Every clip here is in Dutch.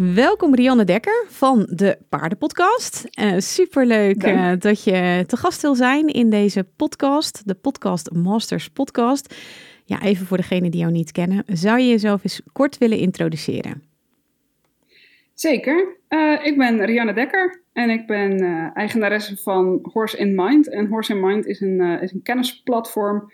Welkom Rianne Dekker van de Paardenpodcast. Uh, superleuk uh, dat je te gast wil zijn in deze podcast, de Podcast Masters podcast. Ja, even voor degenen die jou niet kennen, zou je jezelf eens kort willen introduceren? Zeker. Uh, ik ben Rianne Dekker en ik ben eigenaresse van Horse in Mind. En Horse in Mind is een, is een kennisplatform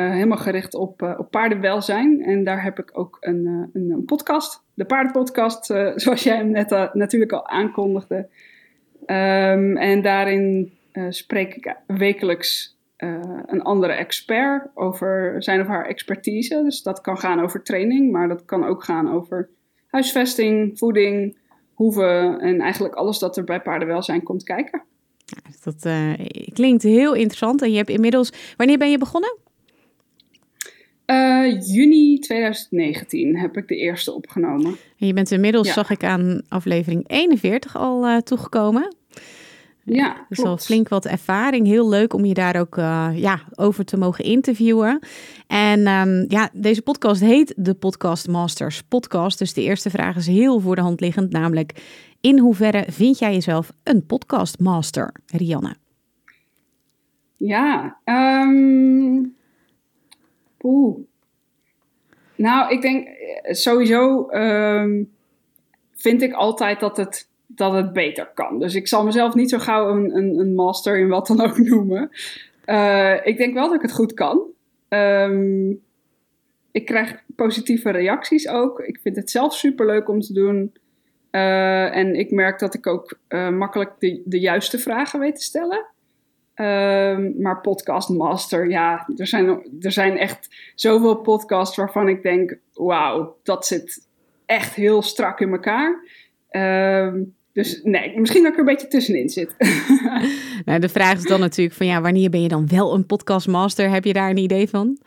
helemaal gericht op, op paardenwelzijn. En daar heb ik ook een, een, een podcast, de paardenpodcast, zoals jij hem net natuurlijk al aankondigde. Um, en daarin spreek ik wekelijks een andere expert over zijn of haar expertise. Dus dat kan gaan over training, maar dat kan ook gaan over huisvesting, voeding, hoeven en eigenlijk alles dat er bij paardenwelzijn komt kijken. Dat uh, klinkt heel interessant. En je hebt inmiddels, wanneer ben je begonnen? Uh, juni 2019 heb ik de eerste opgenomen. En je bent inmiddels, zag ik aan aflevering 41 al uh, toegekomen. Ja, dus al flink wat ervaring. Heel leuk om je daar ook ja, over te mogen interviewen. En um, ja, deze podcast heet de Podcast Masters podcast. Dus de eerste vraag is heel voor de hand liggend, namelijk in hoeverre vind jij jezelf een podcast master, Rianne? Ja, um, oeh. Nou, ik denk eh, sowieso um, vind ik altijd dat het dat het beter kan. Dus ik zal mezelf niet zo gauw een, een, een master in wat dan ook noemen. Uh, ik denk wel dat ik het goed kan. Um, ik krijg positieve reacties ook. Ik vind het zelf super leuk om te doen. Uh, en ik merk dat ik ook makkelijk de, de juiste vragen weet te stellen. Um, maar podcast master, ja, er zijn, er zijn echt zoveel podcasts waarvan ik denk: wauw, dat zit echt heel strak in elkaar. Um, dus nee, misschien dat ik er een beetje tussenin zit. nou, de vraag is dan natuurlijk van ja, wanneer ben je dan wel een podcastmaster? Heb je daar een idee van?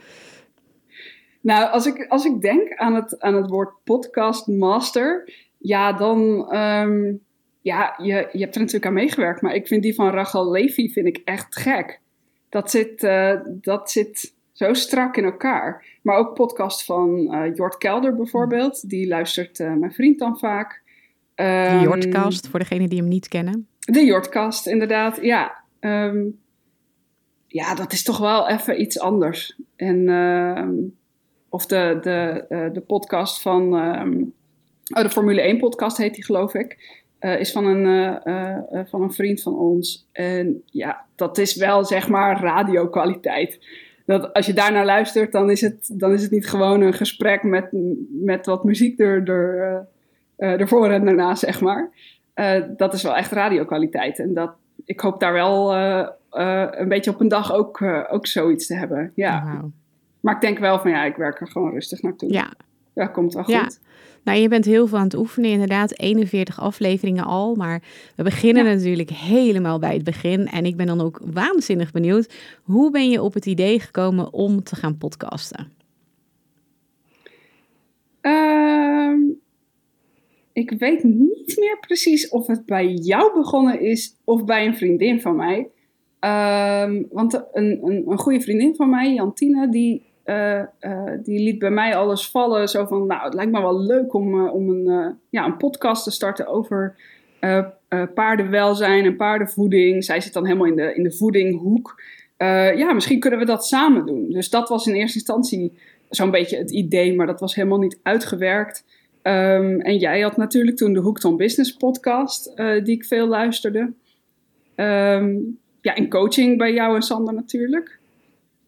Nou, als ik, als ik denk aan het, aan het woord podcastmaster, ja, dan, um, ja, je, je hebt er natuurlijk aan meegewerkt, maar ik vind die van Rachel Levy vind ik echt gek. Dat zit, uh, dat zit zo strak in elkaar. Maar ook podcast van uh, Jort Kelder bijvoorbeeld, die luistert uh, mijn vriend dan vaak. De Jortcast, um, voor degenen die hem niet kennen. De Jortcast, inderdaad. Ja, um, ja, dat is toch wel even iets anders. En, uh, of de, de, de podcast van... Um, oh, de Formule 1 podcast heet die, geloof ik. Uh, is van een, uh, van een vriend van ons. En ja, dat is wel zeg maar radiokwaliteit. Dat als je daarnaar luistert, dan is het, dan is het niet gewoon een gesprek met, met wat muziek er, er, ervoor en daarna, zeg maar. Dat is wel echt radiokwaliteit. En dat, ik hoop daar wel een beetje op een dag ook, ook zoiets te hebben. Ja. Wow. Maar ik denk wel van ja, ik werk er gewoon rustig naartoe. Ja. Dat komt wel goed. Ja. Nou, je bent heel veel aan het oefenen, inderdaad. 41 afleveringen al. Maar we beginnen ja. natuurlijk helemaal bij het begin. En ik ben dan ook waanzinnig benieuwd. Hoe ben je op het idee gekomen om te gaan podcasten? Uh, ik weet niet meer precies of het bij jou begonnen is of bij een vriendin van mij. Um, want een, een, een, goede vriendin van mij, Jantine, die, uh, uh, die liet bij mij alles vallen. Zo van, nou, het lijkt me wel leuk om, uh, om een, ja, een podcast te starten over paardenwelzijn en paardenvoeding. Zij zit dan helemaal in de, in de voedinghoek. ja, misschien kunnen we dat samen doen. Dus dat was in eerste instantie zo'n beetje het idee, maar dat was helemaal niet uitgewerkt. Um, en jij had natuurlijk toen de Hooked on Business podcast, die ik veel luisterde. Um, ja, en coaching bij jou en Sander natuurlijk.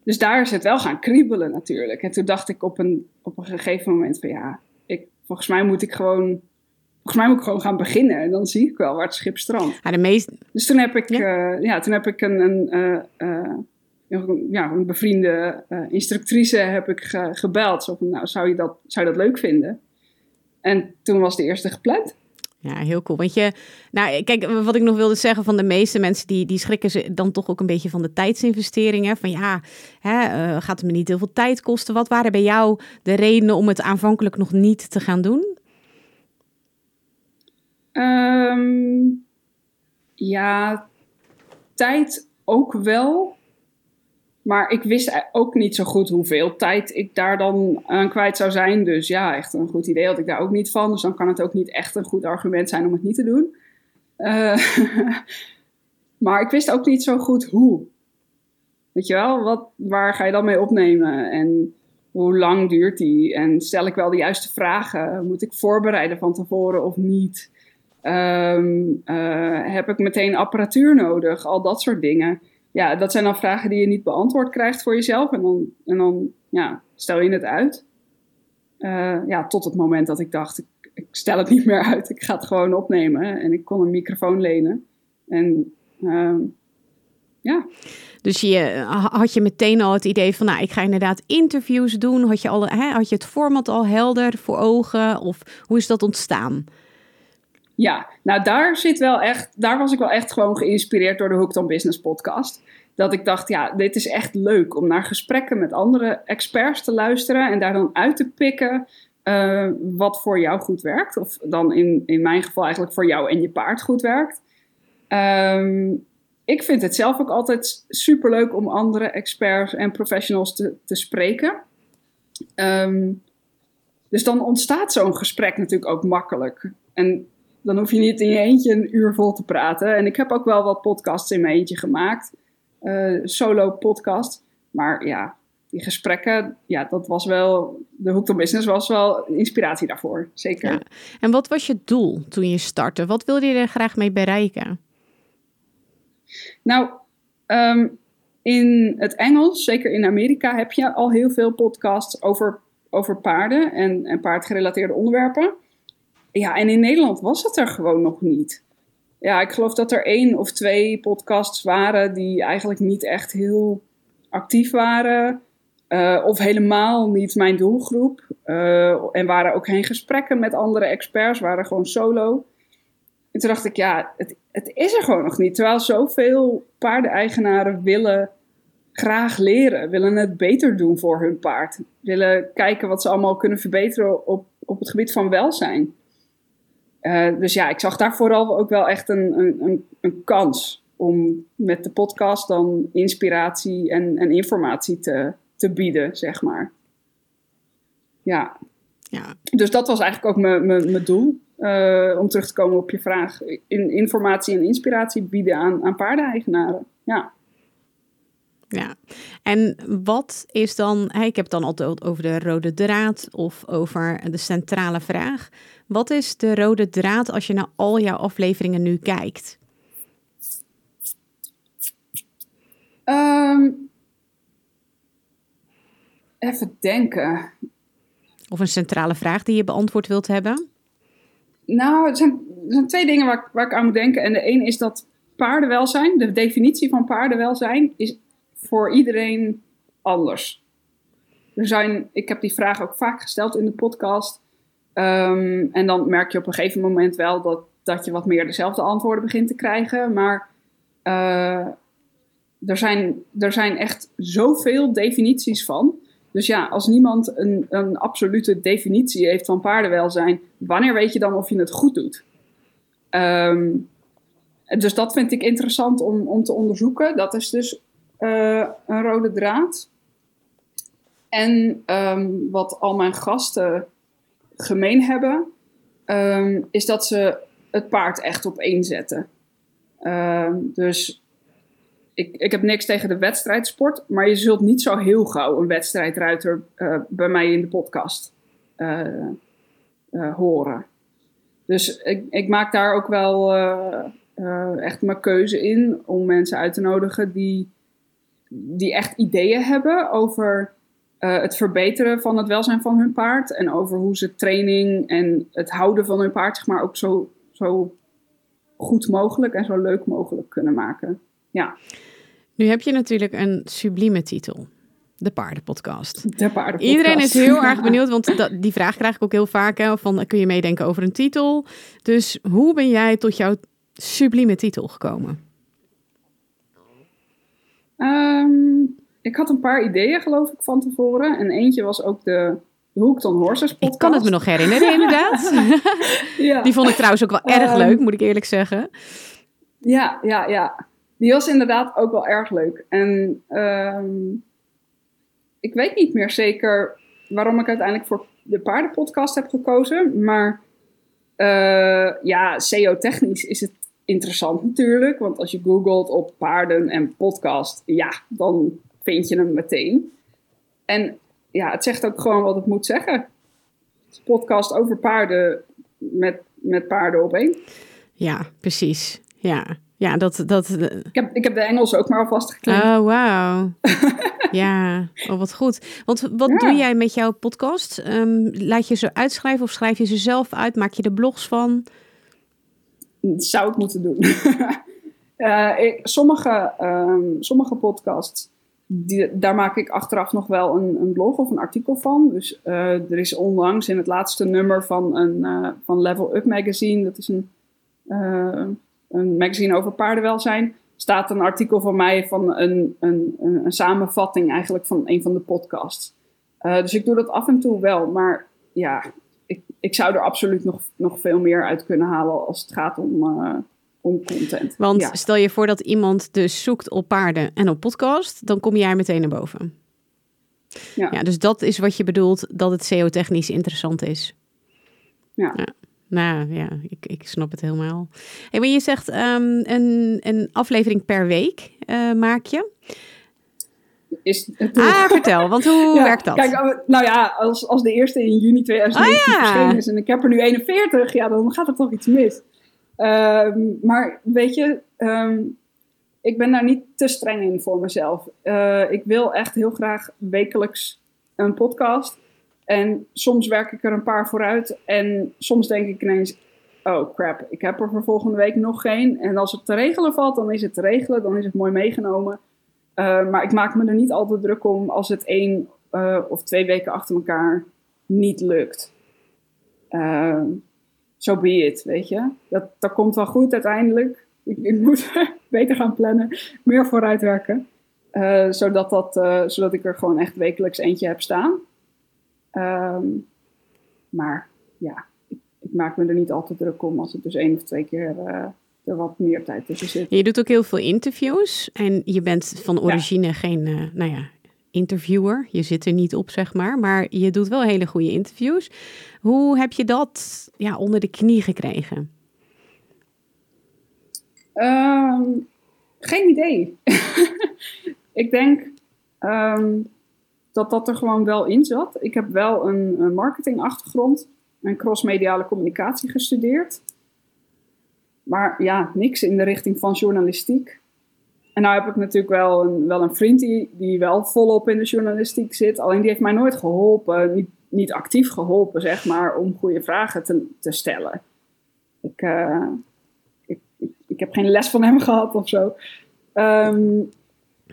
Dus daar is het wel gaan kriebelen natuurlijk. En toen dacht ik op een, op een gegeven moment van ja, ik, volgens mij moet ik gewoon... Volgens mij moet ik gewoon gaan beginnen en dan zie ik wel waar het schip strandt. Ja, de meeste... Dus toen heb ik, ja. Uh, ja toen heb ik een, een uh, ja, een bevriende instructrice heb ik gebeld. Zo van, nou, zou je, dat, zou je dat leuk vinden? En toen was de eerste gepland. Ja, heel cool. Want je, nou, kijk, wat ik nog wilde zeggen van de meeste mensen, die, die schrikken ze dan toch ook een beetje van de tijdsinvesteringen. Van ja, hè, uh, gaat het me niet heel veel tijd kosten? Wat waren bij jou de redenen om het aanvankelijk nog niet te gaan doen? Um, ja, tijd ook wel. Maar ik wist ook niet zo goed hoeveel tijd ik daar dan aan kwijt zou zijn. Dus ja, echt een goed idee had ik daar ook niet van. Dus dan kan het ook niet echt een goed argument zijn om het niet te doen. Uh, maar ik wist ook niet zo goed hoe. Weet je wel, wat, waar ga je dan mee opnemen? En hoe lang duurt die? En stel ik wel de juiste vragen? Moet ik voorbereiden van tevoren of niet? Um, uh, heb ik meteen apparatuur nodig? Al dat soort dingen ja, dat zijn dan vragen die je niet beantwoord krijgt voor jezelf. En dan, en dan ja, stel je het uit. Uh, ja, tot het moment dat ik dacht, ik, ik, stel het niet meer uit. Ik ga het gewoon opnemen. En ik kon een microfoon lenen. En uh, ja. Dus je, had je meteen al het idee van, nou, ik ga inderdaad interviews doen. Had je, al, hè, had je het format al helder voor ogen? Of hoe is dat ontstaan? Ja, nou daar zit wel echt, daar was ik wel echt gewoon geïnspireerd door de Hooked on Business podcast. Dat ik dacht, ja, dit is echt leuk om naar gesprekken met andere experts te luisteren en daar dan uit te pikken uh, wat voor jou goed werkt. Of dan in, in mijn geval eigenlijk voor jou en je paard goed werkt. Um, ik vind het zelf ook altijd super leuk om andere experts en professionals te, te spreken. Um, dus dan ontstaat zo'n gesprek natuurlijk ook makkelijk. En dan hoef je niet in je eentje een uur vol te praten. En ik heb ook wel wat podcasts in mijn eentje gemaakt. Uh, solo podcast. Maar ja, die gesprekken, ja, dat was wel, de Hoek Business was wel inspiratie daarvoor, zeker. Ja. En wat was je doel toen je startte? Wat wilde je er graag mee bereiken? Nou, um, in het Engels, zeker in Amerika, heb je al heel veel podcasts over, over paarden en, en paardgerelateerde onderwerpen. Ja, en in Nederland was het er gewoon nog niet. Ja, ik geloof dat er één of twee podcasts waren die eigenlijk niet echt heel actief waren. Uh, of helemaal niet mijn doelgroep. Uh, en waren ook geen gesprekken met andere experts, waren gewoon solo. En toen dacht ik, ja, het, het is er gewoon nog niet. Terwijl zoveel paardeneigenaren willen graag leren, willen het beter doen voor hun paard. Willen kijken wat ze allemaal kunnen verbeteren op, op het gebied van welzijn. Uh, dus ja, ik zag daar vooral ook wel echt een, een, een, kans om met de podcast dan inspiratie en, en informatie te, te bieden, zeg maar. Ja. ja. Dus dat was eigenlijk ook mijn doel. Uh, om terug te komen op je vraag. In, informatie en inspiratie bieden aan, aan paardeneigenaren. Ja. Ja, en wat is dan, ik heb het dan altijd over de rode draad of over de centrale vraag. Wat is de rode draad als je naar al jouw afleveringen nu kijkt? Um, even denken. Of een centrale vraag die je beantwoord wilt hebben? Nou, er zijn, er zijn twee dingen waar ik, waar ik aan moet denken. En de een is dat paardenwelzijn, de definitie van paardenwelzijn, is voor iedereen anders. Er zijn, ik heb die vraag ook vaak gesteld in de podcast. Um, en dan merk je op een gegeven moment wel dat, dat je wat meer dezelfde antwoorden begint te krijgen. Maar uh, er, zijn, er zijn echt zoveel definities van. Dus ja, als niemand een, een absolute definitie heeft van paardenwelzijn, wanneer weet je dan of je het goed doet? Um, dus dat vind ik interessant om, om te onderzoeken. Dat is dus uh, een rode draad. En um, wat al mijn gasten gemeen hebben, um, is dat ze het paard echt op één zetten. Um, dus ik, ik heb niks tegen de wedstrijdsport, maar je zult niet zo heel gauw een wedstrijdruiter uh, bij mij in de podcast uh, horen. Dus ik, ik, maak daar ook wel echt mijn keuze in om mensen uit te nodigen die, die echt ideeën hebben over uh, het verbeteren van het welzijn van hun paard. En over hoe ze training en het houden van hun paard zeg maar, ook zo, zo goed mogelijk en zo leuk mogelijk kunnen maken. Ja. Nu heb je natuurlijk een sublieme titel. De paardenpodcast. De paardenpodcast. Iedereen is heel erg benieuwd, want dat, die vraag krijg ik ook heel vaak. Hè, van, kun je meedenken over een titel? Dus hoe ben jij tot jouw sublieme titel gekomen? Ehm, ik had een paar ideeën, geloof ik, van tevoren. En eentje was ook de, Hooked on Horses podcast. Ik kan het me nog herinneren, inderdaad. ja. Die vond ik trouwens ook wel erg leuk, ehm, moet ik eerlijk zeggen. Ja, ja, ja. Die was inderdaad ook wel erg leuk. En um, ik weet niet meer zeker waarom ik uiteindelijk voor de paardenpodcast heb gekozen. Maar uh, ja, SEO-technisch is het interessant natuurlijk. Want als je googelt op paarden en podcast, ja, dan vind je hem meteen. En ja, het zegt ook gewoon wat het moet zeggen. podcast over paarden met, met paarden op één. Ja, precies. Ja, ja dat... dat ik, heb, ik heb de Engels ook maar alvast geklikt. Oh, wauw. ja, oh, wat goed. Want wat doe jij met jouw podcast? Um, laat je ze uitschrijven of schrijf je ze zelf uit? Maak je er blogs van? Zou ik moeten doen. ik, sommige, um, sommige podcasts, die, daar maak ik achteraf nog wel een, een blog of een artikel van. Dus uh, er is onlangs in het laatste nummer van, een, uh, van Level Up Magazine, dat is een, een magazine over paardenwelzijn, staat een artikel van mij van een, een, een, een samenvatting eigenlijk van een van de podcasts. dus ik doe dat af en toe wel, maar ja, ik, zou er absoluut nog, nog veel meer uit kunnen halen als het gaat om, uh, om content. Want stel je voor dat iemand dus zoekt op paarden en op podcast, dan kom jij meteen naar boven. Ja. ja dus dat is wat je bedoelt dat het SEO-technisch interessant is. Ja. ja. Nou ja, ik, ik snap het helemaal. Hey, maar je zegt um, een, een aflevering per week uh, maak je is Ah, vertel, want hoe werkt dat? Kijk, nou ja, als, als de eerste in juni 2019 ah, verschenen is en ik heb er nu 41, ja, dan gaat er toch iets mis. Ehm, maar weet je, ehm, ik ben daar niet te streng in voor mezelf. Uh, ik wil echt heel graag wekelijks een podcast. En soms werk ik er een paar vooruit. En soms denk ik ineens, oh crap, ik heb er voor volgende week nog geen. En als het te regelen valt, dan is het te regelen. Dan is het mooi meegenomen. Uh, maar ik maak me er niet altijd druk om als het één uh, of twee weken achter elkaar niet lukt. Uh, so be it, weet je. Dat, dat komt wel goed uiteindelijk. Ik, ik moet beter gaan plannen, meer vooruitwerken. zodat, dat, zodat ik er gewoon echt wekelijks eentje heb staan. Um, maar ja, ik, ik, maak me er niet altijd druk om als het dus één of twee keer er wat meer tijd tussen zit. Je doet ook heel veel interviews en je bent van origine geen, uh, nou ja, interviewer. Je zit er niet op, zeg maar, maar je doet wel hele goede interviews. Hoe heb je dat ja, onder de knie gekregen? Um, geen idee. ik denk um, dat dat er gewoon wel in zat. Ik heb wel een, een marketingachtergrond en crossmediale communicatie gestudeerd. Maar ja, niks in de richting van journalistiek. En nou heb ik natuurlijk wel een, wel een vriend die, die wel volop in de journalistiek zit. Alleen die heeft mij nooit geholpen, niet, niet actief geholpen, zeg maar, om goede vragen te, te stellen. Ik, uh, ik, ik, heb geen les van hem gehad of zo. Um,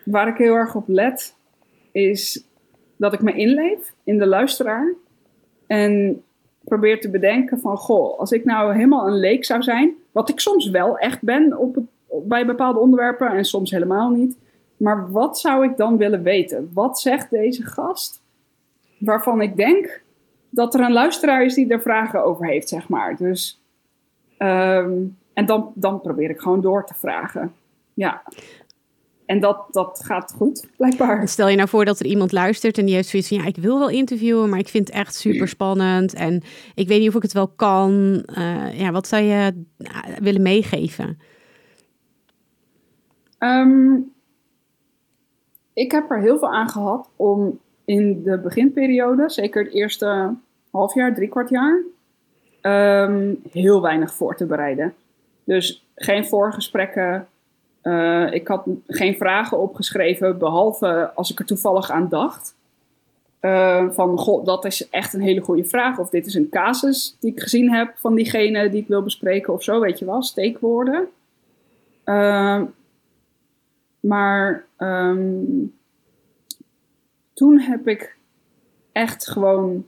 waar ik heel erg op let, is dat ik me inleef in de luisteraar. En probeer te bedenken van, goh, als ik nou helemaal een leek zou zijn, wat ik soms wel echt ben op bij bepaalde onderwerpen en soms helemaal niet. Maar wat zou ik dan willen weten? Wat zegt deze gast waarvan ik denk dat er een luisteraar is die er vragen over heeft, zeg maar. Dus, um, en dan, dan probeer ik gewoon door te vragen. Ja. En dat, dat gaat goed, blijkbaar. Stel je nou voor dat er iemand luistert en die heeft zoiets van... ja, ik wil wel interviewen, maar ik vind het echt super spannend... en ik weet niet of ik het wel kan. Uh, ja, wat zou je uh, willen meegeven? Um, ik heb er heel veel aan gehad om in de beginperiode... zeker het eerste half jaar, drie kwart jaar... Um, heel weinig voor te bereiden. Dus geen voorgesprekken uh, ik had geen vragen opgeschreven, behalve als ik er toevallig aan dacht. Uh, van, goh, dat is echt een hele goede vraag. Of dit is een casus die ik gezien heb van diegene die ik wil bespreken of zo, weet je wel, steekwoorden. Uh, Maar ehm, toen heb ik echt gewoon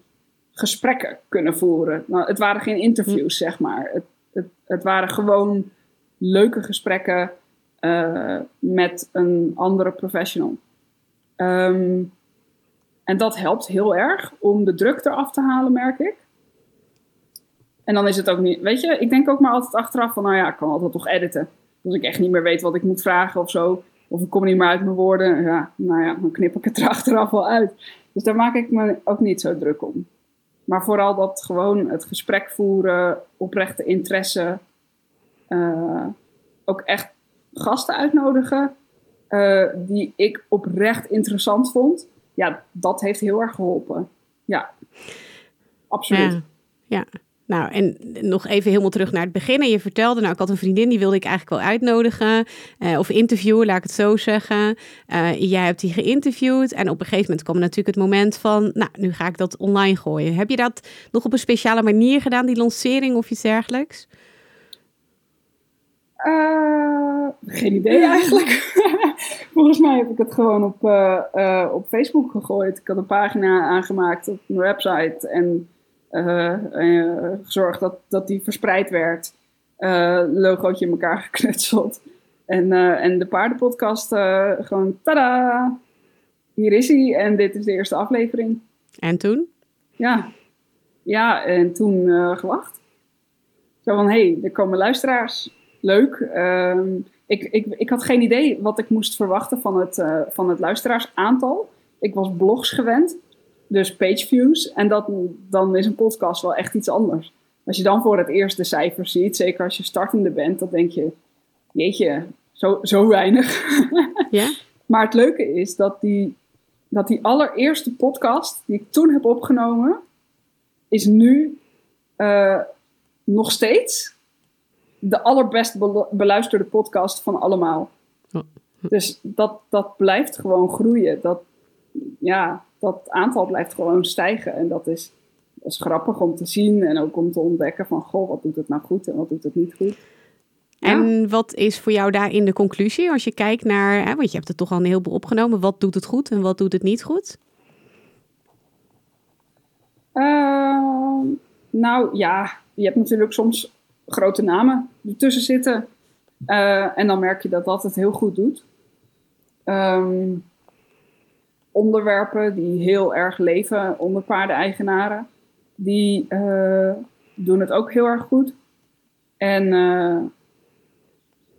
gesprekken kunnen voeren. Nou, het waren geen interviews, zeg maar. Het, het, het waren gewoon leuke gesprekken uh, met een andere professional. Um, en dat helpt heel erg om de druk eraf te halen, merk ik. En dan is het ook niet, weet je, ik denk ook maar altijd achteraf van, nou ja, ik kan altijd toch editen. Als ik echt niet meer weet wat ik moet vragen of zo, of ik kom niet meer uit mijn woorden, ja, nou ja, dan knip ik het er achteraf wel uit. Dus daar maak ik me ook niet zo druk om. Maar vooral dat gewoon het gesprek voeren, oprechte interesse, uh, ook echt gasten uitnodigen uh, die ik oprecht interessant vond. Ja, dat heeft heel erg geholpen. Ja, absoluut. Ja. Nou, en nog even helemaal terug naar het begin. Je vertelde, nou, ik had een vriendin, die wilde ik eigenlijk wel uitnodigen. Uh, of interviewen, laat ik het zo zeggen. Uh, jij hebt die geïnterviewd. En op een gegeven moment kwam natuurlijk het moment van, nou, nu ga ik dat online gooien. Heb je dat nog op een speciale manier gedaan, die lancering of iets dergelijks? Uh, geen idee eigenlijk. Volgens mij heb ik het gewoon op, uh, op Facebook gegooid. Ik had een pagina aangemaakt op mijn website en gezorgd dat, dat die verspreid werd. logootje in elkaar geknutseld. En, en de paardenpodcast gewoon, tada! Hier is hij en dit is de eerste aflevering. En toen? Ja, ja en toen gewacht. Zo van, hé, hey, er komen luisteraars leuk. Ehm, ik, ik, ik had geen idee wat ik moest verwachten van het, uh, van het luisteraarsaantal. Ik was blogs gewend, dus pageviews. En dat, dan is een podcast wel echt iets anders. Als je dan voor het eerst de cijfers ziet, zeker als je startende bent, dan denk je, jeetje, zo, zo weinig. Ja? maar het leuke is dat die, dat die allereerste podcast die ik toen heb opgenomen, is nu uh, nog steeds de allerbest beluisterde podcast van allemaal. Dus dat, dat blijft gewoon groeien. Dat, ja, dat aantal blijft gewoon stijgen. En dat is, dat is grappig om te zien en ook om te ontdekken van... goh, wat doet het nou goed en wat doet het niet goed. En wat is voor jou daarin de conclusie als je kijkt naar... Hè, want je hebt het toch al een heleboel opgenomen. Wat doet het goed en wat doet het niet goed? Uh, nou ja, je hebt natuurlijk soms grote namen ertussen zitten. Uh, en dan merk je dat dat het heel goed doet. Um, onderwerpen die heel erg leven onder paardeneigenaren, die uh, doen het ook heel erg goed. En, uh,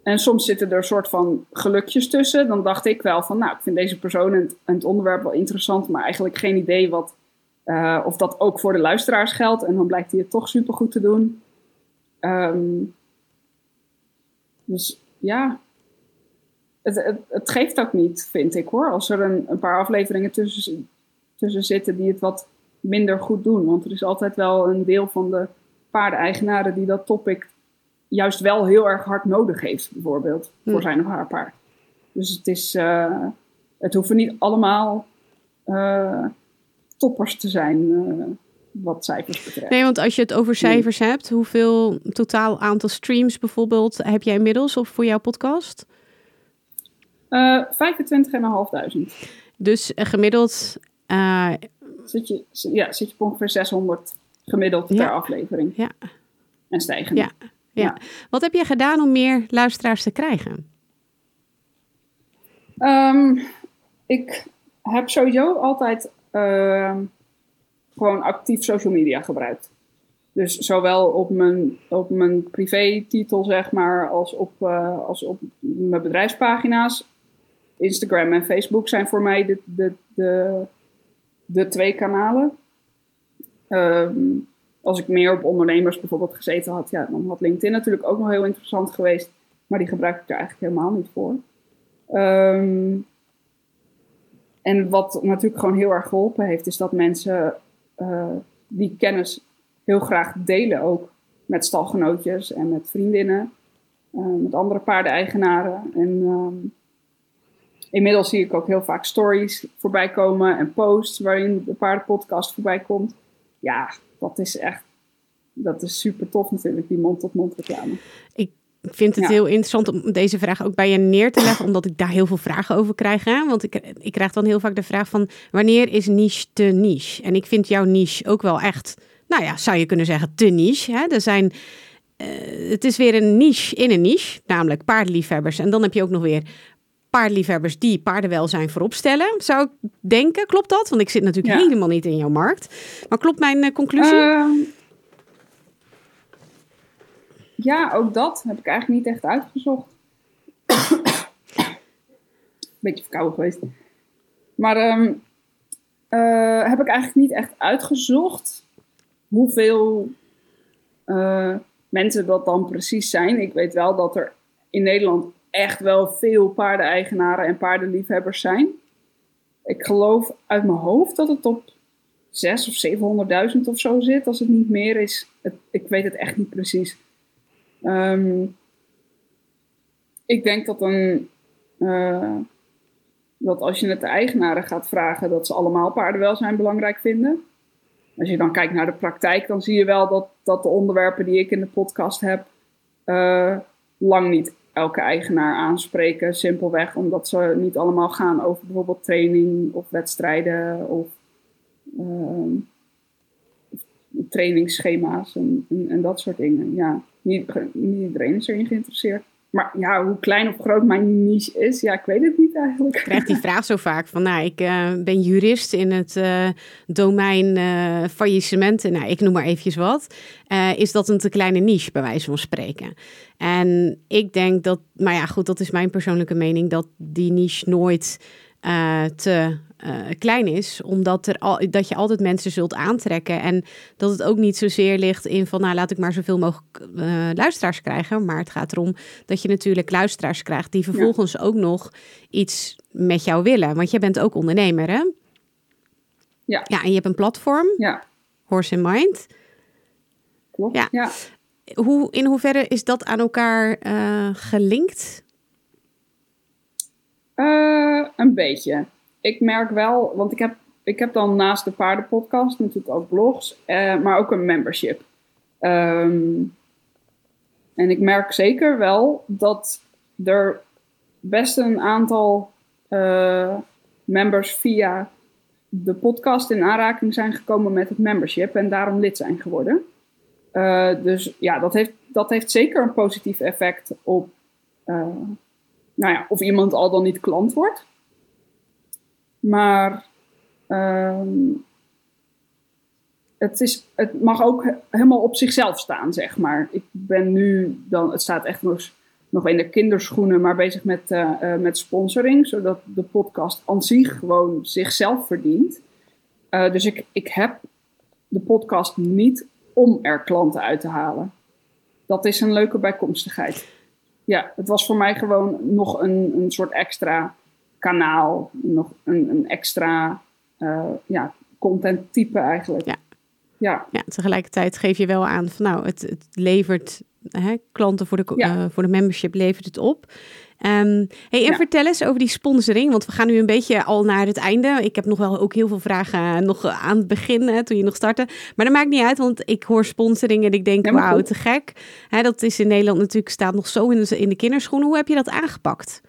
en soms zitten er soort van gelukjes tussen. Dan dacht ik wel van, nou, ik vind deze persoon en het, het onderwerp wel interessant, maar eigenlijk geen idee wat, of dat ook voor de luisteraars geldt. En dan blijkt hij het toch super goed te doen. Um, dus ja, het, het, het, geeft ook niet, vind ik hoor, als er een, een paar afleveringen tussen, tussen zitten die het wat minder goed doen. Want er is altijd wel een deel van de paardeneigenaren die dat topic juist wel heel erg hard nodig heeft, bijvoorbeeld, voor hm. zijn of haar paard. Dus het is, uh, het hoeven niet allemaal uh, toppers te zijn. Uh, wat cijfers betreft. Nee, want als je het over cijfers hebt, hoeveel totaal aantal streams bijvoorbeeld heb jij inmiddels of voor jouw podcast? Uh, 25.500. Dus uh, gemiddeld. Uh, zit, je, ja, zit je op ongeveer 600 gemiddeld per aflevering. Ja. En stijgen. Ja, ja. ja. Wat heb je gedaan om meer luisteraars te krijgen? Um, ik heb sowieso altijd uh, gewoon actief social media gebruikt. Dus zowel op mijn, op mijn privé-titel, zeg maar, als op, uh, als op mijn bedrijfspagina's. Instagram en Facebook zijn voor mij de, de, de, de twee kanalen. Um, als ik meer op ondernemers bijvoorbeeld gezeten had, ja, dan had LinkedIn natuurlijk ook nog heel interessant geweest. Maar die gebruik ik er eigenlijk helemaal niet voor. Um, en wat natuurlijk gewoon heel erg geholpen heeft, is dat mensen uh, die kennis heel graag delen ook met stalgenootjes en met vriendinnen, uh, met andere paardeneigenaren. En um, inmiddels zie ik ook heel vaak stories voorbij komen en posts waarin de paardenpodcast voorbij komt. Ja, dat is echt, dat is super tof natuurlijk, die mond-tot-mond reclame. Ik ik vind het heel interessant om deze vraag ook bij je neer te leggen, omdat ik daar heel veel vragen over krijg. Hè? Want ik, ik krijg dan heel vaak de vraag van wanneer is niche te niche? En ik vind jouw niche ook wel echt, nou ja, zou je kunnen zeggen, te niche. Hè? Er zijn, uh, het is weer een niche in een niche, namelijk paardenliefhebbers. En dan heb je ook nog weer paardliefhebbers die paardenwelzijn voorop stellen, zou ik denken. Klopt dat? Want ik zit natuurlijk helemaal niet in jouw markt. Maar klopt mijn uh, conclusie? Uh, ja, ook dat heb ik eigenlijk niet echt uitgezocht. Beetje verkouden geweest. Maar um, uh, heb ik eigenlijk niet echt uitgezocht hoeveel uh, mensen dat dan precies zijn. Ik weet wel dat er in Nederland echt wel veel paardeneigenaren en paardenliefhebbers zijn. Ik geloof uit mijn hoofd dat het op 6 of 700.000 of zo zit, als het niet meer is. Ik weet het echt niet precies. Um, ik denk dat, een, uh, dat als je het de eigenaren gaat vragen, dat ze allemaal paardenwelzijn belangrijk vinden. Als je dan kijkt naar de praktijk, dan zie je wel dat, dat de onderwerpen die ik in de podcast heb, uh, lang niet elke eigenaar aanspreken. Simpelweg omdat ze niet allemaal gaan over bijvoorbeeld training of wedstrijden of uh, trainingsschema's en, en, en, dat soort dingen. Ja, niet, niet iedereen is erin geïnteresseerd. Maar ja, hoe klein of groot mijn niche is, ja, ik weet het niet eigenlijk. Ik krijg die vraag zo vaak van, nou, ik uh, ben jurist in het uh, domein uh, faillissementen. Nou, ik noem maar eventjes wat. is dat een te kleine niche, bij wijze van spreken? En ik denk dat, maar ja, goed, dat is mijn persoonlijke mening, dat die niche nooit te uh, klein is, omdat er al, dat je altijd mensen zult aantrekken. En dat het ook niet zozeer ligt in van nou laat ik maar zoveel mogelijk uh, luisteraars krijgen. Maar het gaat erom dat je natuurlijk luisteraars krijgt die vervolgens ook nog iets met jou willen. Want jij bent ook ondernemer, hè? Ja. Ja, en je hebt een platform. Ja. Horse in Mind. Klopt. Ja. ja. Hoe, in hoeverre is dat aan elkaar uh, gelinkt? Een beetje ik merk wel, want ik heb, ik heb dan naast de paardenpodcast natuurlijk ook blogs, eh, maar ook een membership. Ehm, en ik merk zeker wel dat er best een aantal uh, members via de podcast in aanraking zijn gekomen met het membership en daarom lid zijn geworden. Uh, dus ja, dat heeft, dat heeft zeker een positief effect op nou ja, of iemand al dan niet klant wordt. Maar um, het, is, het mag ook helemaal op zichzelf staan, zeg maar. Ik ben nu dan, het staat echt nog, nog in de kinderschoenen, maar bezig met, uh, met sponsoring, zodat de podcast aan zich gewoon zichzelf verdient. Uh, dus ik, ik heb de podcast niet om er klanten uit te halen. Dat is een leuke bijkomstigheid. Ja, het was voor mij gewoon nog een, een soort extra kanaal, nog een, een extra uh, ja, content type eigenlijk. Ja. Ja. ja, tegelijkertijd geef je wel aan van nou, het, het levert hè, klanten voor de, ja. uh, voor de membership levert het op. Um, hey, en ja. vertel eens over die sponsoring, want we gaan nu een beetje al naar het einde. Ik heb nog wel ook heel veel vragen nog aan het begin, hè, toen je nog startte. Maar dat maakt niet uit, want ik hoor sponsoring en ik denk, ja, wauw, te gek. Hè, dat is in Nederland natuurlijk, staat nog zo in de, in de kinderschoenen. Hoe heb je dat aangepakt?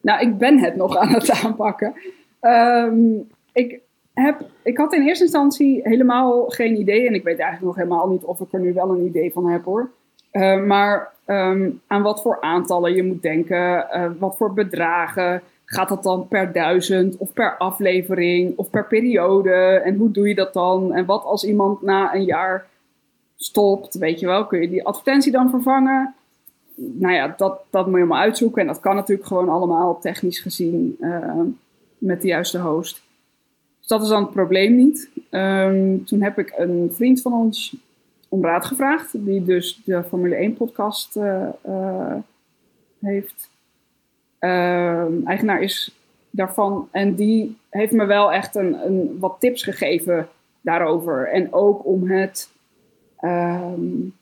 Nou, ik ben het nog aan het aanpakken. Um, ik, heb, ik had in eerste instantie helemaal geen idee. En ik weet eigenlijk nog helemaal niet of ik er nu wel een idee van heb hoor. Uh, maar um, aan wat voor aantallen je moet denken. Uh, wat voor bedragen. Gaat dat dan per duizend of per aflevering of per periode? En hoe doe je dat dan? En wat als iemand na een jaar stopt? Weet je wel, kun je die advertentie dan vervangen? nou ja, dat, dat moet je maar uitzoeken. En dat kan natuurlijk gewoon allemaal technisch gezien uh, met de juiste host. Dus dat is dan het probleem niet. Um, toen heb ik een vriend van ons om raad gevraagd, die dus de Formule 1 podcast uh, uh, heeft. Ehm, eigenaar is daarvan. En die heeft me wel echt een, wat tips gegeven daarover. En ook om het. Um,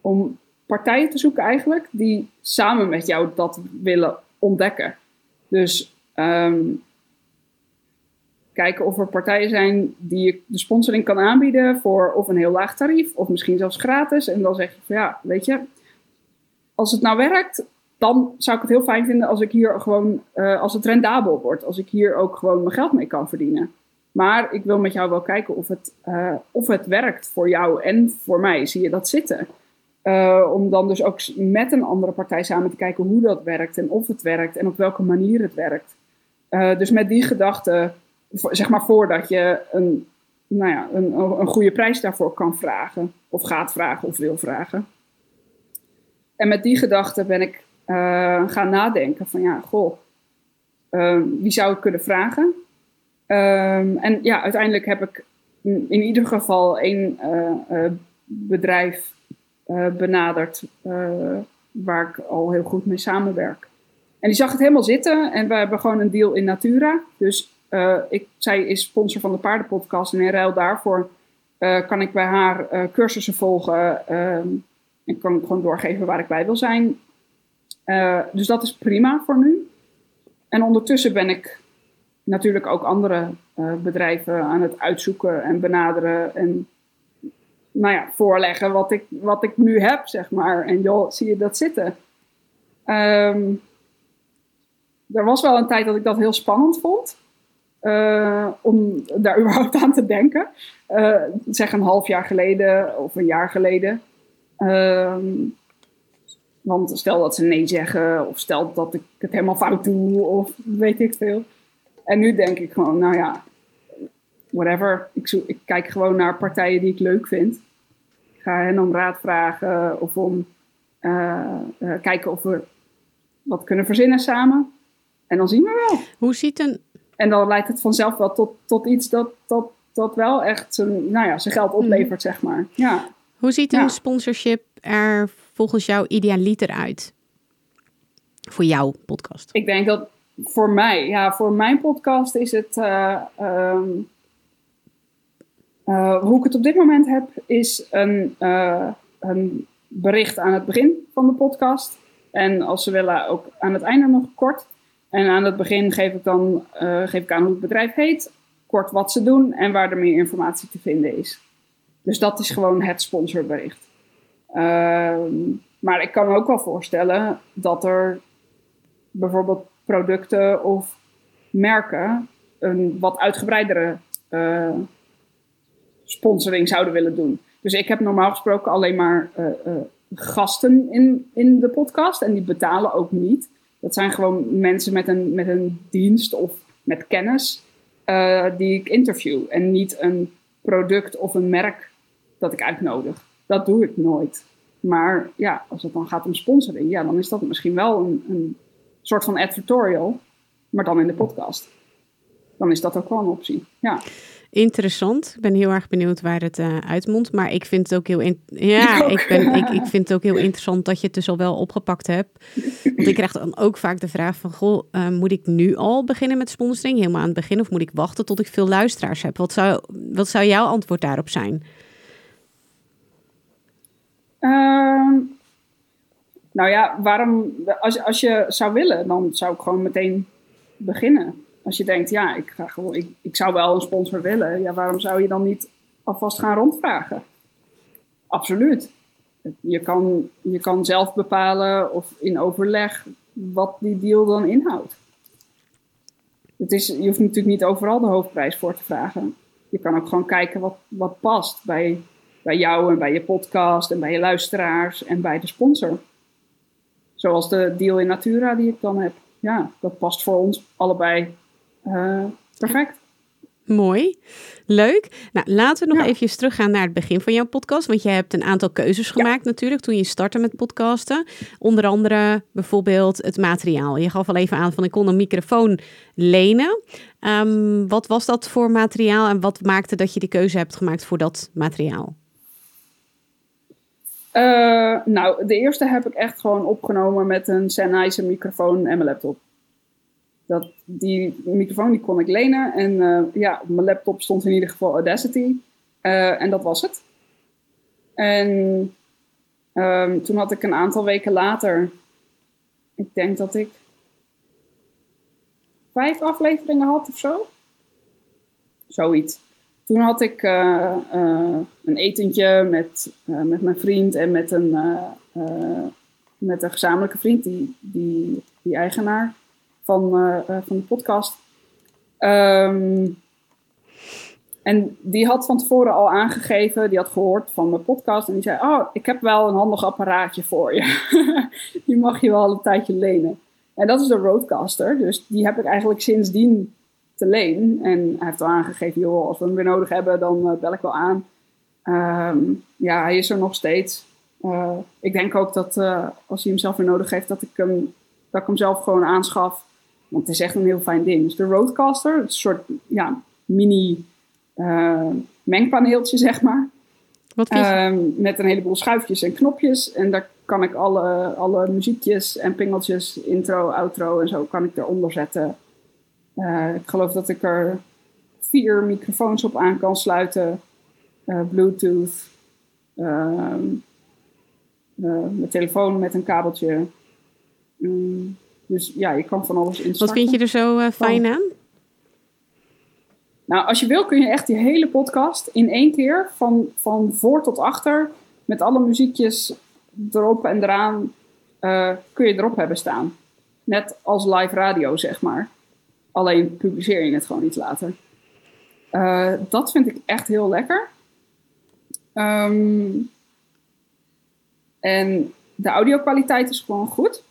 om partijen te zoeken eigenlijk die samen met jou dat willen ontdekken. Dus um, kijken of er partijen zijn die je de sponsoring kan aanbieden voor of een heel laag tarief of misschien zelfs gratis. En dan zeg je van ja, weet je, als het nou werkt, dan zou ik het heel fijn vinden als ik hier gewoon, uh, als het rendabel wordt. Als ik hier ook gewoon mijn geld mee kan verdienen. Maar ik wil met jou wel kijken of het, uh, of het werkt voor jou en voor mij. Zie je dat zitten? Uh, om dan dus ook met een andere partij samen te kijken hoe dat werkt en of het werkt en op welke manier het werkt. dus met die gedachte, zeg maar voordat je een, nou ja, een, een goede prijs daarvoor kan vragen, of gaat vragen of wil vragen. En met die gedachte ben ik uh, gaan nadenken van ja, goh, uh, wie zou ik kunnen vragen? Um, en ja, uiteindelijk heb ik in ieder geval één uh, bedrijf benaderd waar ik al heel goed mee samenwerk. En die zag het helemaal zitten en we hebben gewoon een deal in Natura. Dus ik, zij is sponsor van de paardenpodcast en in ruil daarvoor kan ik bij haar cursussen volgen um, en kan ik gewoon doorgeven waar ik bij wil zijn. Dus dat is prima voor nu. En ondertussen ben ik natuurlijk ook andere bedrijven aan het uitzoeken en benaderen en nou ja, voorleggen wat ik, wat ik nu heb, zeg maar. En joh, zie je dat zitten? Um, er was wel een tijd dat ik dat heel spannend vond. Uh, om daar überhaupt aan te denken. zeg een half jaar geleden of een jaar geleden. Um, want stel dat ze nee zeggen, of stel dat ik het helemaal fout doe, of weet ik veel. En nu denk ik gewoon, nou ja, whatever. Ik, ik kijk gewoon naar partijen die ik leuk vind. Ik ga hen om raad vragen of om uh, kijken of we wat kunnen verzinnen samen. En dan zien we wel. Hoe ziet een. En dan leidt het vanzelf wel tot, tot iets dat, dat, dat wel echt zijn, nou ja, zijn geld oplevert, mm. zeg maar. Ja. Hoe ziet een ja. sponsorship er volgens jou idealiter uit? Voor jouw podcast? Ik denk dat voor mij, ja, voor mijn podcast is het. Uh, um, uh, hoe ik het op dit moment heb, is een, uh, een bericht aan het begin van de podcast. En als ze willen, ook aan het einde nog kort. En aan het begin geef ik dan geef ik aan hoe het bedrijf heet, kort wat ze doen en waar er meer informatie te vinden is. Dus dat is gewoon het sponsorbericht. Ehm, maar ik kan me ook wel voorstellen dat er bijvoorbeeld producten of merken een wat uitgebreidere uh, sponsoring zouden willen doen. Dus ik heb normaal gesproken alleen maar uh, gasten in, in de podcast en die betalen ook niet. Dat zijn gewoon mensen met een, met een dienst of met kennis die ik interview en niet een product of een merk dat ik uitnodig. Dat doe ik nooit. Maar ja, als het dan gaat om sponsoring, ja, dan is dat misschien wel een, een soort van advertorial, maar dan in de podcast. Dan is dat ook wel een optie. Ja. Interessant. Ik ben heel erg benieuwd waar het uh, uitmondt. Maar ik vind het ook heel, in... ja, ik, ben, ik, ik vind het ook heel interessant dat je het dus al wel opgepakt hebt. Want ik krijg dan ook vaak de vraag van, goh, uh, moet ik nu al beginnen met sponsoring? Helemaal aan het begin of moet ik wachten tot ik veel luisteraars heb? Wat zou, wat zou jouw antwoord daarop zijn? Uh, nou ja, waarom, als, als je zou willen, dan zou ik gewoon meteen beginnen. Als je denkt, ja, ik, ga gewoon, ik, ik zou wel een sponsor willen, ja, waarom zou je dan niet alvast gaan rondvragen? Absoluut. Je kan, je kan zelf bepalen of in overleg wat die deal dan inhoudt. Het is, je hoeft natuurlijk niet overal de hoofdprijs voor te vragen. Je kan ook gewoon kijken wat, wat past bij bij jou en bij je podcast en bij je luisteraars en bij de sponsor. Zoals de deal in Natura die ik dan heb. Ja, dat past voor ons allebei uh, perfect. Mooi, leuk. Nou, laten we nog ja. even teruggaan naar het begin van jouw podcast. Want je hebt een aantal keuzes gemaakt ja. natuurlijk toen je startte met podcasten. Onder andere bijvoorbeeld het materiaal. Je gaf al even aan van ik kon een microfoon lenen. Um, wat was dat voor materiaal en wat maakte dat je die keuze hebt gemaakt voor dat materiaal? Uh, nou, de eerste heb ik echt gewoon opgenomen met een Sennheiser microfoon en mijn laptop. Dat, die microfoon die kon ik lenen en uh, ja, op mijn laptop stond in ieder geval Audacity. Uh, en dat was het. En um, toen had ik een aantal weken later, ik denk dat ik vijf afleveringen had of zo. Zoiets. Toen had ik uh, een etentje met, met mijn vriend en met een met een gezamenlijke vriend, die, die, die eigenaar van, eh, eh, van de podcast. Ehm, en die had van tevoren al aangegeven, die had gehoord van de podcast. En die zei: Oh, ik heb wel een handig apparaatje voor je. die mag je wel een tijdje lenen. En dat is de Roadcaster. Dus die heb ik eigenlijk sindsdien te leen. En hij heeft al aangegeven: joh, als we hem weer nodig hebben, dan bel ik wel aan. Ehm, ja, hij is er nog steeds. Ik denk ook dat als hij hem zelf weer nodig heeft, dat ik hem, dat ik hem zelf gewoon aanschaf. Want het is echt een heel fijn ding. Dus de Roadcaster, het is een soort ja, mini uh, mengpaneeltje, zeg maar. Wat uh, met een heleboel schuifjes en knopjes. En daar kan ik alle, alle muziekjes en pingeltjes, intro, outro en zo, kan ik eronder zetten. ik geloof dat ik er vier microfoons op aan kan sluiten. Bluetooth. Ehm, mijn telefoon met een kabeltje. Um, dus ja, je kan van alles instarten. Wat vind je er zo uh, fijn aan? Nou, als je wil kun je echt die hele podcast in één keer, van, van voor tot achter, met alle muziekjes erop en eraan, uh, kun je erop hebben staan. Net als live radio, zeg maar. Alleen publiceer je het gewoon iets later. Uh, dat vind ik echt heel lekker. Um, en de audio-kwaliteit is gewoon goed.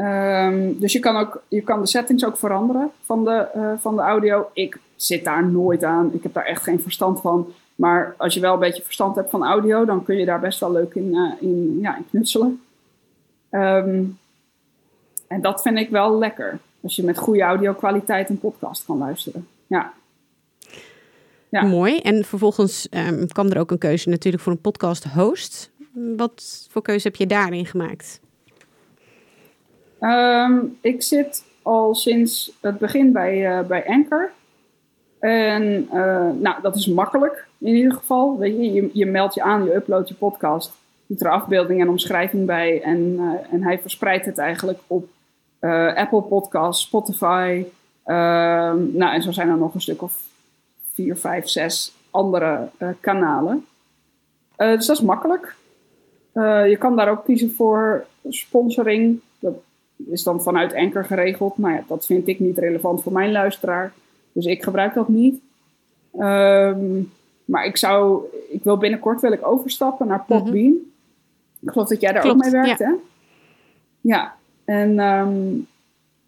Um, dus je kan, ook, je kan de settings ook veranderen van de, uh, van de audio. Ik zit daar nooit aan. Ik heb daar echt geen verstand van. Maar als je wel een beetje verstand hebt van audio, dan kun je daar best wel leuk in, uh, in, ja, knutselen. Um, en dat vind ik wel lekker. Als je met goede audio-kwaliteit een podcast kan luisteren. Ja. ja. Mooi. En vervolgens um, kwam er ook een keuze natuurlijk voor een podcast host. Wat voor keuze heb je daarin gemaakt? Um, ik zit al sinds het begin bij, uh, bij Anchor. En uh, nou, dat is makkelijk in ieder geval. Weet je, je, meldt je aan, je uploadt je podcast, doet er afbeelding en omschrijving bij. En, uh, en hij verspreidt het eigenlijk op Apple Podcasts, Spotify. Ehm, nou, en zo zijn er nog een stuk of vier, vijf, zes andere kanalen. dus dat is makkelijk. Je kan daar ook kiezen voor sponsoring. Dat is dan vanuit Anchor geregeld. Maar ja, dat vind ik niet relevant voor mijn luisteraar. Dus ik gebruik dat niet. Um, maar ik zou, ik wil binnenkort wil ik overstappen naar Podbean. Mm -hmm. Ik geloof dat jij daar Klopt, ook mee werkt, ja. hè? Ja, en um,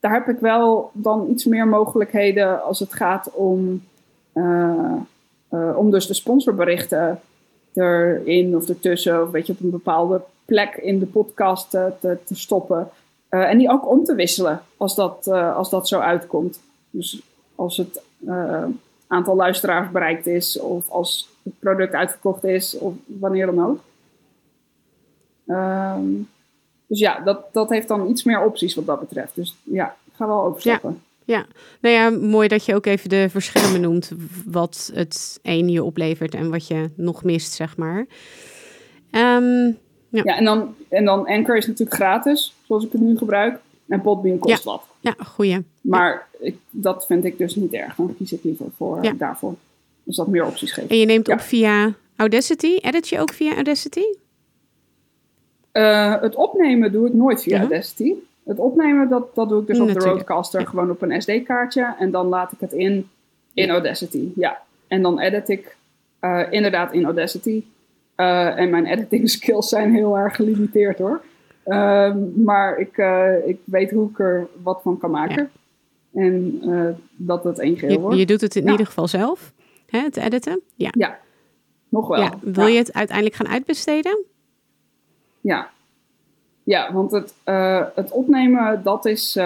daar heb ik wel dan iets meer mogelijkheden als het gaat om, uh, uh, om dus de sponsorberichten erin of ertussen, of weet je, op een bepaalde plek in de podcast te, te, te stoppen. Uh, en die ook om te wisselen als dat, uh, als dat zo uitkomt. Dus als het uh, aantal luisteraars bereikt is, of als het product uitverkocht is, of wanneer dan ook. Um, dus ja, dat, dat heeft dan iets meer opties wat dat betreft. Dus ja, ik ga wel overstappen. Ja. Ja, nou ja, mooi dat je ook even de verschillen benoemt. Wat het een je oplevert en wat je nog mist, zeg maar. Um, ja. ja, en, dan, en dan Anchor is natuurlijk gratis, zoals ik het nu gebruik. En Podbean kost ja. wat. Ja, goeie. Maar ik, dat vind ik dus niet erg. Dan kies ik liever voor ja. daarvoor. Dus dat meer opties geeft. En je neemt op via Audacity. Edit je ook via Audacity? Uh, het opnemen doe ik nooit via Audacity. Het opnemen, dat, dat doe ik dus Natuurlijk. op de Roadcaster, gewoon op een SD-kaartje. En dan laat ik het in, in Audacity. Ja. En dan edit ik uh, inderdaad in Audacity. Uh, en mijn editing skills zijn heel erg gelimiteerd hoor. Uh, maar ik, uh, ik weet hoe ik er wat van kan maken. Ja. En dat het één geheel wordt. Je doet het in ja. ieder geval zelf, hè, het editen? Ja. ja, nog wel. Ja. Wil je het uiteindelijk gaan uitbesteden? Ja, ja, want het, het opnemen, dat is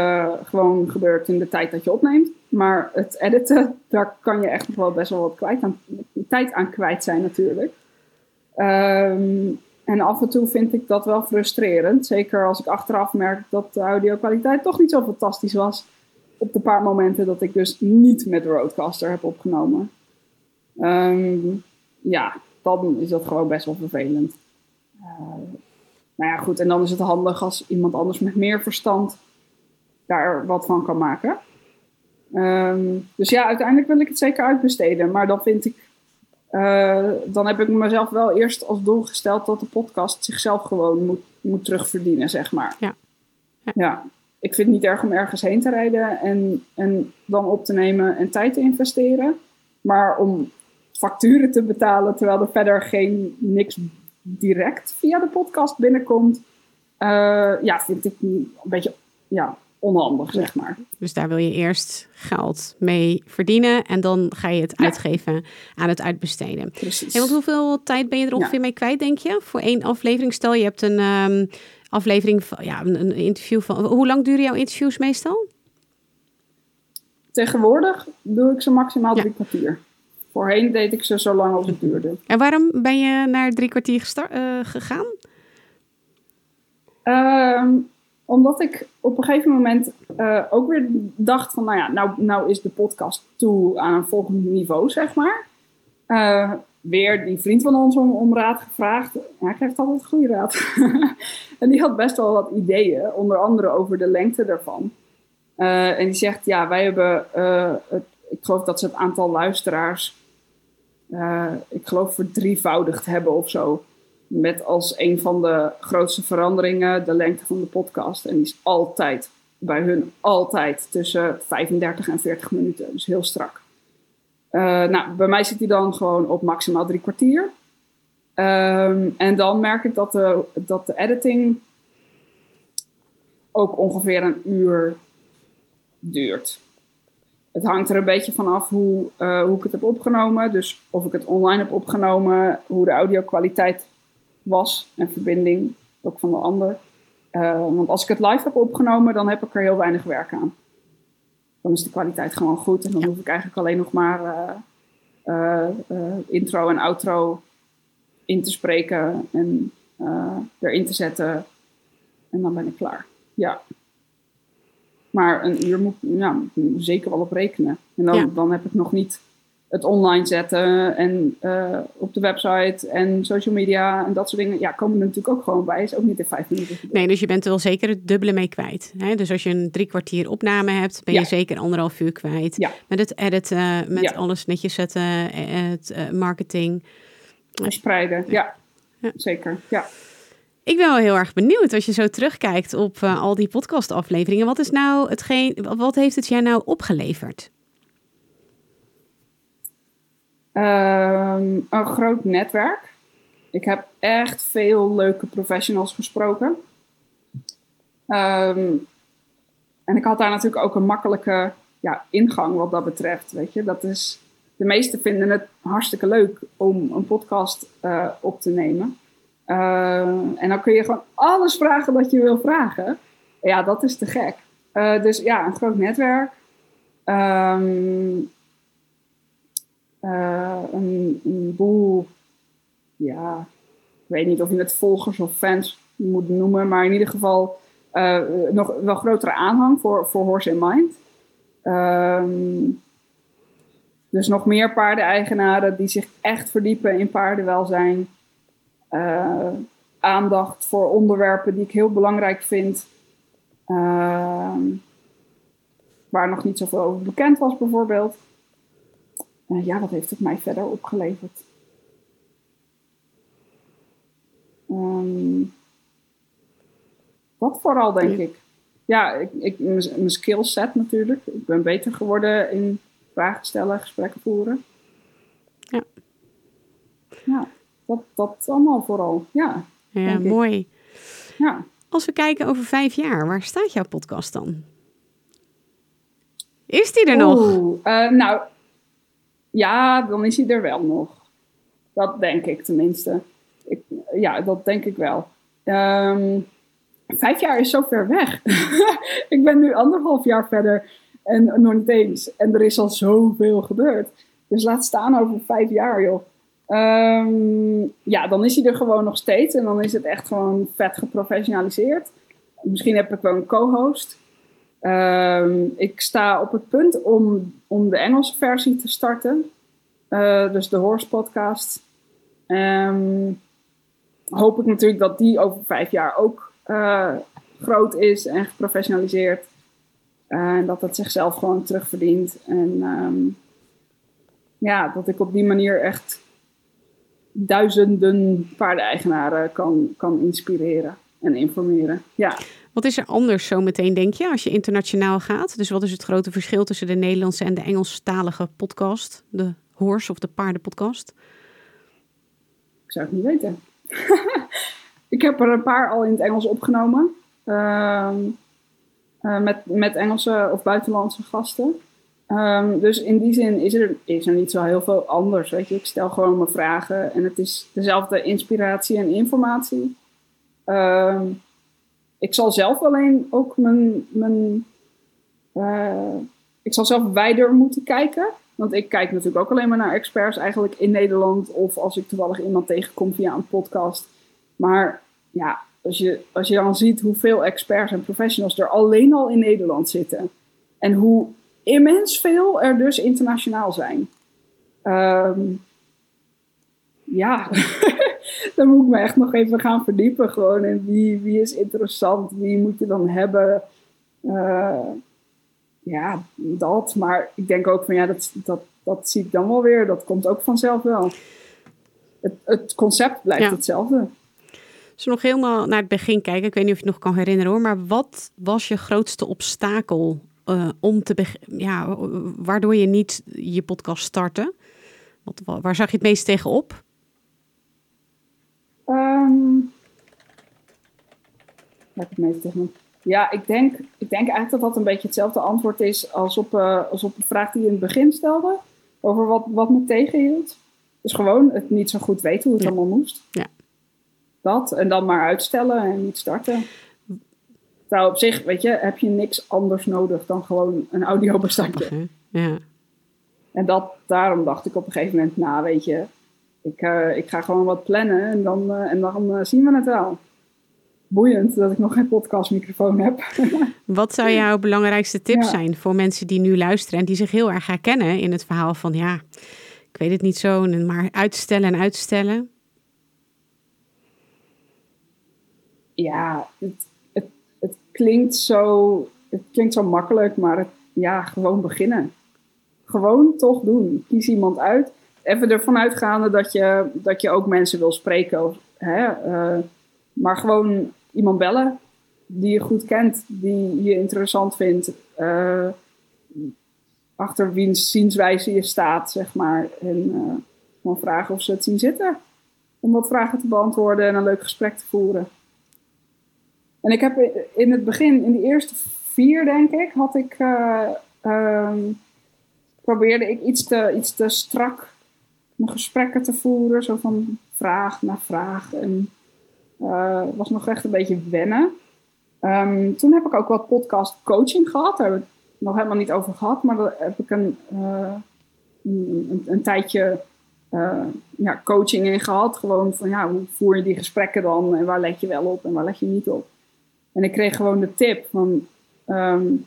gewoon gebeurd in de tijd dat je opneemt. Maar het editen, daar kan je echt nog wel best wel wat kwijt aan, tijd aan kwijt zijn natuurlijk. Um, en af en toe vind ik dat wel frustrerend. Zeker als ik achteraf merk dat de audio-kwaliteit toch niet zo fantastisch was. Op de paar momenten dat ik dus niet met de Roadcaster heb opgenomen. Um, ja, dan is dat gewoon best wel vervelend. Uh, nou ja, goed. En dan is het handig als iemand anders met meer verstand daar wat van kan maken. Um, dus ja, uiteindelijk wil ik het zeker uitbesteden. Maar dan vind ik. Uh, dan heb ik mezelf wel eerst als doel gesteld dat de podcast zichzelf gewoon moet moet terugverdienen, zeg maar. Ja. ja. ja. Ik vind het niet erg om ergens heen te rijden en, en dan op te nemen en tijd te investeren. Maar om facturen te betalen terwijl er verder geen niks direct via de podcast binnenkomt, uh, ja, vind ik een beetje ja, onhandig, zeg maar. Dus daar wil je eerst geld mee verdienen en dan ga je het uitgeven aan het uitbesteden. Precies. En want hoeveel tijd ben je er ongeveer mee kwijt, denk je? Voor één aflevering? Stel, je hebt een um, aflevering van, ja, een, een, interview van. Hoe lang duren jouw interviews meestal? Tegenwoordig doe ik ze maximaal drie kwartier. Voorheen deed ik ze zo lang als het duurde. En waarom ben je naar drie kwartier uh, gegaan? Um, omdat ik op een gegeven moment uh, ook weer dacht van, nou ja, nou, nou is de podcast toe aan een volgend niveau, zeg maar. Uh, weer die vriend van ons om, om raad gevraagd. Hij krijgt altijd goede raad. en die had best wel wat ideeën, onder andere over de lengte daarvan. Uh, en die zegt, ja, wij hebben, ik geloof dat ze het aantal luisteraars, ik geloof verdrievoudigd hebben of zo. Met als een van de grootste veranderingen de lengte van de podcast. En die is altijd, bij hun altijd, tussen 35 en 40 minuten. Dus heel strak. Uh, nou, bij mij zit die dan gewoon op maximaal drie kwartier. Um, en dan merk ik dat de, dat de editing ook ongeveer een uur duurt. Het hangt er een beetje vanaf hoe, uh, hoe ik het heb opgenomen. Dus of ik het online heb opgenomen, hoe de audio-kwaliteit was en verbinding, ook van de ander. Uh, want als ik het live heb opgenomen, dan heb ik er heel weinig werk aan. Dan is de kwaliteit gewoon goed en dan hoef ik eigenlijk alleen nog maar uh, uh, intro en outro in te spreken en erin te zetten. En dan ben ik klaar. Ja. Maar een uur moet ja, zeker wel op rekenen. En dan, ja. dan heb ik nog niet het online zetten en uh, op de website en social media en dat soort dingen, ja, komen er natuurlijk ook gewoon bij. Is ook niet in vijf minuten. Nee, dus je bent er wel zeker het dubbele mee kwijt. Hè? Dus als je een drie kwartier opname hebt, ben je ja. zeker anderhalf uur kwijt. Ja. Met het editen, met ja. alles netjes zetten, het uh, marketing. Verspreiden, ja. Zeker, ja. Ik ben wel heel erg benieuwd als je zo terugkijkt op uh, al die podcastafleveringen. Wat is nou hetgeen, wat heeft het jij nou opgeleverd? Um, een groot netwerk. Ik heb echt veel leuke professionals gesproken. Um, en ik had daar natuurlijk ook een makkelijke ja, ingang wat dat betreft. Weet je? Dat is, de meesten vinden het hartstikke leuk om een podcast uh, op te nemen. Uh, en dan kun je gewoon alles vragen wat je wil vragen. Ja, dat is te gek. Uh, dus ja, een groot netwerk. Um, uh, een, een, boel, ja, ik weet niet of je het volgers of fans moet noemen, maar in ieder geval uh, nog wel grotere aanhang voor, voor Horse in Mind. Um, dus nog meer paardeneigenaren die zich echt verdiepen in paardenwelzijn. Uh, aandacht voor onderwerpen die ik heel belangrijk vind. Uh, waar nog niet zoveel over bekend was, bijvoorbeeld. Uh, ja, wat heeft het mij verder opgeleverd? Um, wat vooral, denk ik. Ja, ik, ik, mijn skillset natuurlijk. Ik ben beter geworden in vragen stellen, gesprekken voeren. Ja. Ja, dat, dat allemaal vooral. Ja, ja mooi. Ik. Ja. Als we kijken over vijf jaar, waar staat jouw podcast dan? Is die er nog? Uh, nou, ja, dan is hij er wel nog. Dat denk ik tenminste. Ik, ja, dat denk ik wel. Um, vijf jaar is zo ver weg. ik ben nu anderhalf jaar verder en nog niet eens. En er is al zoveel gebeurd. Dus laat staan over vijf jaar, joh. Um, ja, dan is hij er gewoon nog steeds. En dan is het echt gewoon vet geprofessionaliseerd. Misschien heb ik wel een co-host. Um, ik sta op het punt om, om de Engelse versie te starten. Uh, dus de Horse Podcast. Um, hoop ik natuurlijk dat die over vijf jaar ook uh, groot is en geprofessionaliseerd. Uh, en dat het zichzelf gewoon terugverdient. En um, ja, dat ik op die manier echt duizenden paardeneigenaren kan, kan inspireren. en informeren. Ja. Wat is er anders zo meteen, denk je, als je internationaal gaat? Dus wat is het grote verschil tussen de Nederlandse en de Engelstalige podcast? De horse of de paardenpodcast? Ik zou het niet weten. ik heb er een paar al in het Engels opgenomen. Ehm, eh, met, met Engelse of buitenlandse gasten. Ehm, dus in die zin is er, is er niet zo heel veel anders. Weet je? Ik stel gewoon mijn vragen en het is dezelfde inspiratie en informatie. Ehm, ik zal zelf alleen ook mijn. mijn uh, ik zal zelf wijder moeten kijken. Want ik kijk natuurlijk ook alleen maar naar experts eigenlijk in Nederland. Of als ik toevallig iemand tegenkom via een podcast. Maar ja, als je, als je dan ziet hoeveel experts en professionals er alleen al in Nederland zitten. En hoe immens veel er dus internationaal zijn. Um, ja, dan moet ik me echt nog even gaan verdiepen. Gewoon in wie, wie is interessant, wie moet je dan hebben. Uh, ja, dat. Maar ik denk ook van ja, dat, dat, dat zie ik dan wel weer. Dat komt ook vanzelf wel. Het, het concept blijft hetzelfde. Als we nog helemaal naar het begin kijken, ik weet niet of je het nog kan herinneren hoor, maar wat was je grootste obstakel uh, om te ja, waardoor je niet je podcast startte? Wat, waar zag je het meest tegenop? Um, het meest tegenop? Ja, ik denk, ik denk eigenlijk dat dat een beetje hetzelfde antwoord is als op, uh, als op de vraag die je in het begin stelde. Over wat, wat me tegenhield. Dus gewoon het niet zo goed weten hoe het allemaal moest. Ja. Dat. En dan maar uitstellen en niet starten. Nou, op zich, weet je, heb je niks anders nodig dan gewoon een audiobestandje. Okay. Ja. En dat, daarom dacht ik op een gegeven moment, nou weet je, ik, uh, ik ga gewoon wat plannen en dan, uh, en dan uh, zien we het wel. Boeiend dat ik nog geen podcastmicrofoon heb. wat zou jouw belangrijkste tip ja. zijn voor mensen die nu luisteren en die zich heel erg herkennen in het verhaal van ja, ik weet het niet zo, maar uitstellen en uitstellen? Ja, het, het klinkt zo, het klinkt zo makkelijk, maar het, ja, gewoon beginnen. Gewoon toch doen. Kies iemand uit. Even ervan uitgaande dat je, dat je ook mensen wil spreken. Hè? Uh, maar gewoon iemand bellen die je goed kent, die je interessant vindt. Uh, achter wiens zienswijze je staat, zeg maar. En uh, gewoon vragen of ze het zien zitten. Om wat vragen te beantwoorden en een leuk gesprek te voeren. En ik heb in het begin, in de eerste vier denk ik, had ik, um, probeerde ik iets te, iets te strak mijn gesprekken te voeren. Zo van vraag naar vraag. En uh, was nog echt een beetje wennen. Um, toen heb ik ook wat podcast coaching gehad. Daar hebben we het nog helemaal niet over gehad. Maar daar heb ik een, uh, een, tijdje ja, coaching in gehad. Gewoon van ja, hoe voer je die gesprekken dan? En waar let je wel op en waar let je niet op? En ik kreeg gewoon de tip van um,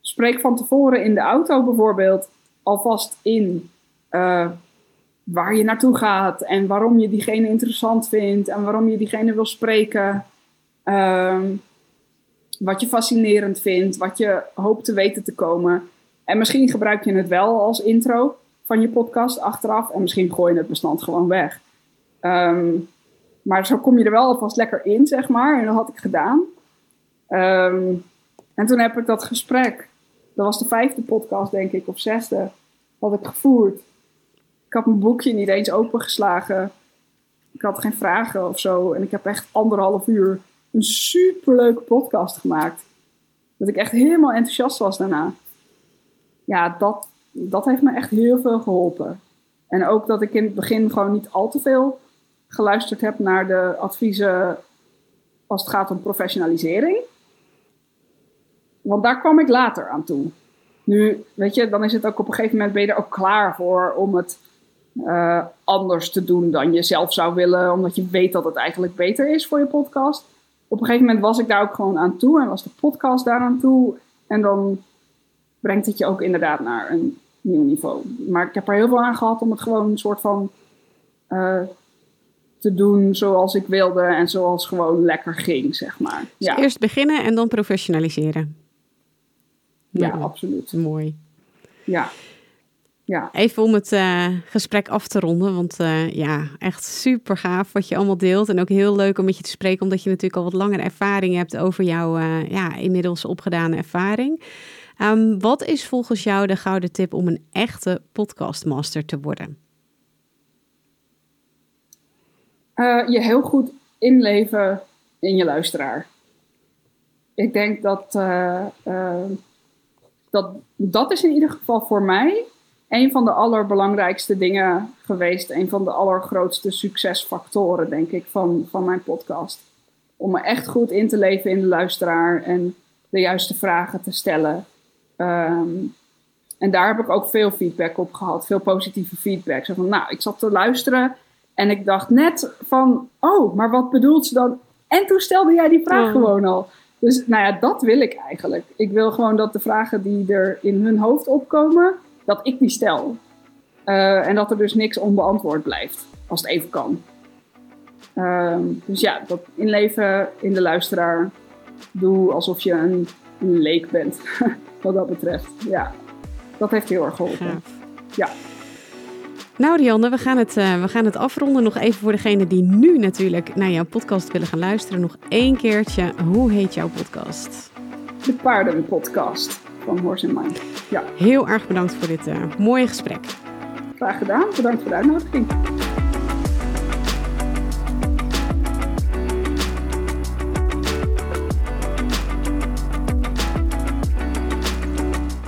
spreek van tevoren in de auto bijvoorbeeld alvast in waar je naartoe gaat en waarom je diegene interessant vindt en waarom je diegene wil spreken. Um, wat je fascinerend vindt, wat je hoopt te weten te komen. En misschien gebruik je het wel als intro van je podcast achteraf en misschien gooi je het bestand gewoon weg. Um, maar zo kom je er wel alvast lekker in, zeg maar. En dat had ik gedaan. Um, en toen heb ik dat gesprek, dat was de vijfde podcast, denk ik, of zesde, had ik gevoerd. Ik had mijn boekje niet eens opengeslagen. Ik had geen vragen of zo. En ik heb echt anderhalf uur een superleuke podcast gemaakt. Dat ik echt helemaal enthousiast was daarna. Ja, dat, dat heeft me echt heel veel geholpen. En ook dat ik in het begin gewoon niet al te veel geluisterd heb naar de adviezen als het gaat om professionalisering. Want daar kwam ik later aan toe. Nu, weet je, dan is het ook op een gegeven moment ben je er ook klaar voor om het uh, anders te doen dan je zelf zou willen, omdat je weet dat het eigenlijk beter is voor je podcast. Op een gegeven moment was ik daar ook gewoon aan toe en was de podcast daar aan toe. En dan brengt het je ook inderdaad naar een nieuw niveau. Maar ik heb er heel veel aan gehad om het gewoon een soort van uh, te doen zoals ik wilde en zoals gewoon lekker ging, zeg maar. Dus ja. eerst beginnen en dan professionaliseren. Ja, absoluut. Mooi. Ja. Ja. Even om het uh, gesprek af te ronden, want uh, ja, echt super gaaf wat je allemaal deelt. En ook heel leuk om met je te spreken, omdat je natuurlijk al wat langer ervaring hebt over jouw uh, ja, inmiddels opgedane ervaring. Um, wat is volgens jou de gouden tip om een echte podcastmaster te worden? je heel goed inleven in je luisteraar. Ik denk dat, dat dat is in ieder geval voor mij een van de allerbelangrijkste dingen geweest. Een van de allergrootste succesfactoren, denk ik, van, van mijn podcast. Om me echt goed in te leven in de luisteraar en de juiste vragen te stellen. Ehm, en daar heb ik ook veel feedback op gehad, veel positieve feedback. Zo van, nou, ik zat te luisteren en ik dacht net van, oh, maar wat bedoelt ze dan? En toen stelde jij die vraag gewoon al. Dus nou ja, dat wil ik eigenlijk. Ik wil gewoon dat de vragen die er in hun hoofd opkomen, dat ik die stel. Uh, en dat er dus niks onbeantwoord blijft, als het even kan. Uh, dus ja, dat inleven in de luisteraar. Doe alsof je een, een leek bent, wat dat betreft. Ja, dat heeft heel erg geholpen. Ja. Nou, Rianne, we gaan, het, uh, we gaan het afronden. Nog even voor degene die nu natuurlijk naar jouw podcast willen gaan luisteren. Nog één keertje. Hoe heet jouw podcast? De Paardenpodcast van Horse in Mind. Ja. Heel erg bedankt voor dit uh, mooie gesprek. Graag gedaan. Bedankt voor de uitnodiging.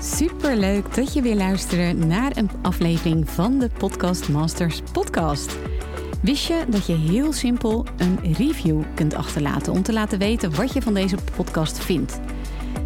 Superleuk dat je weer luistert naar een aflevering van de Podcast Masters podcast. Wist je dat je heel simpel een review kunt achterlaten om te laten weten wat je van deze podcast vindt?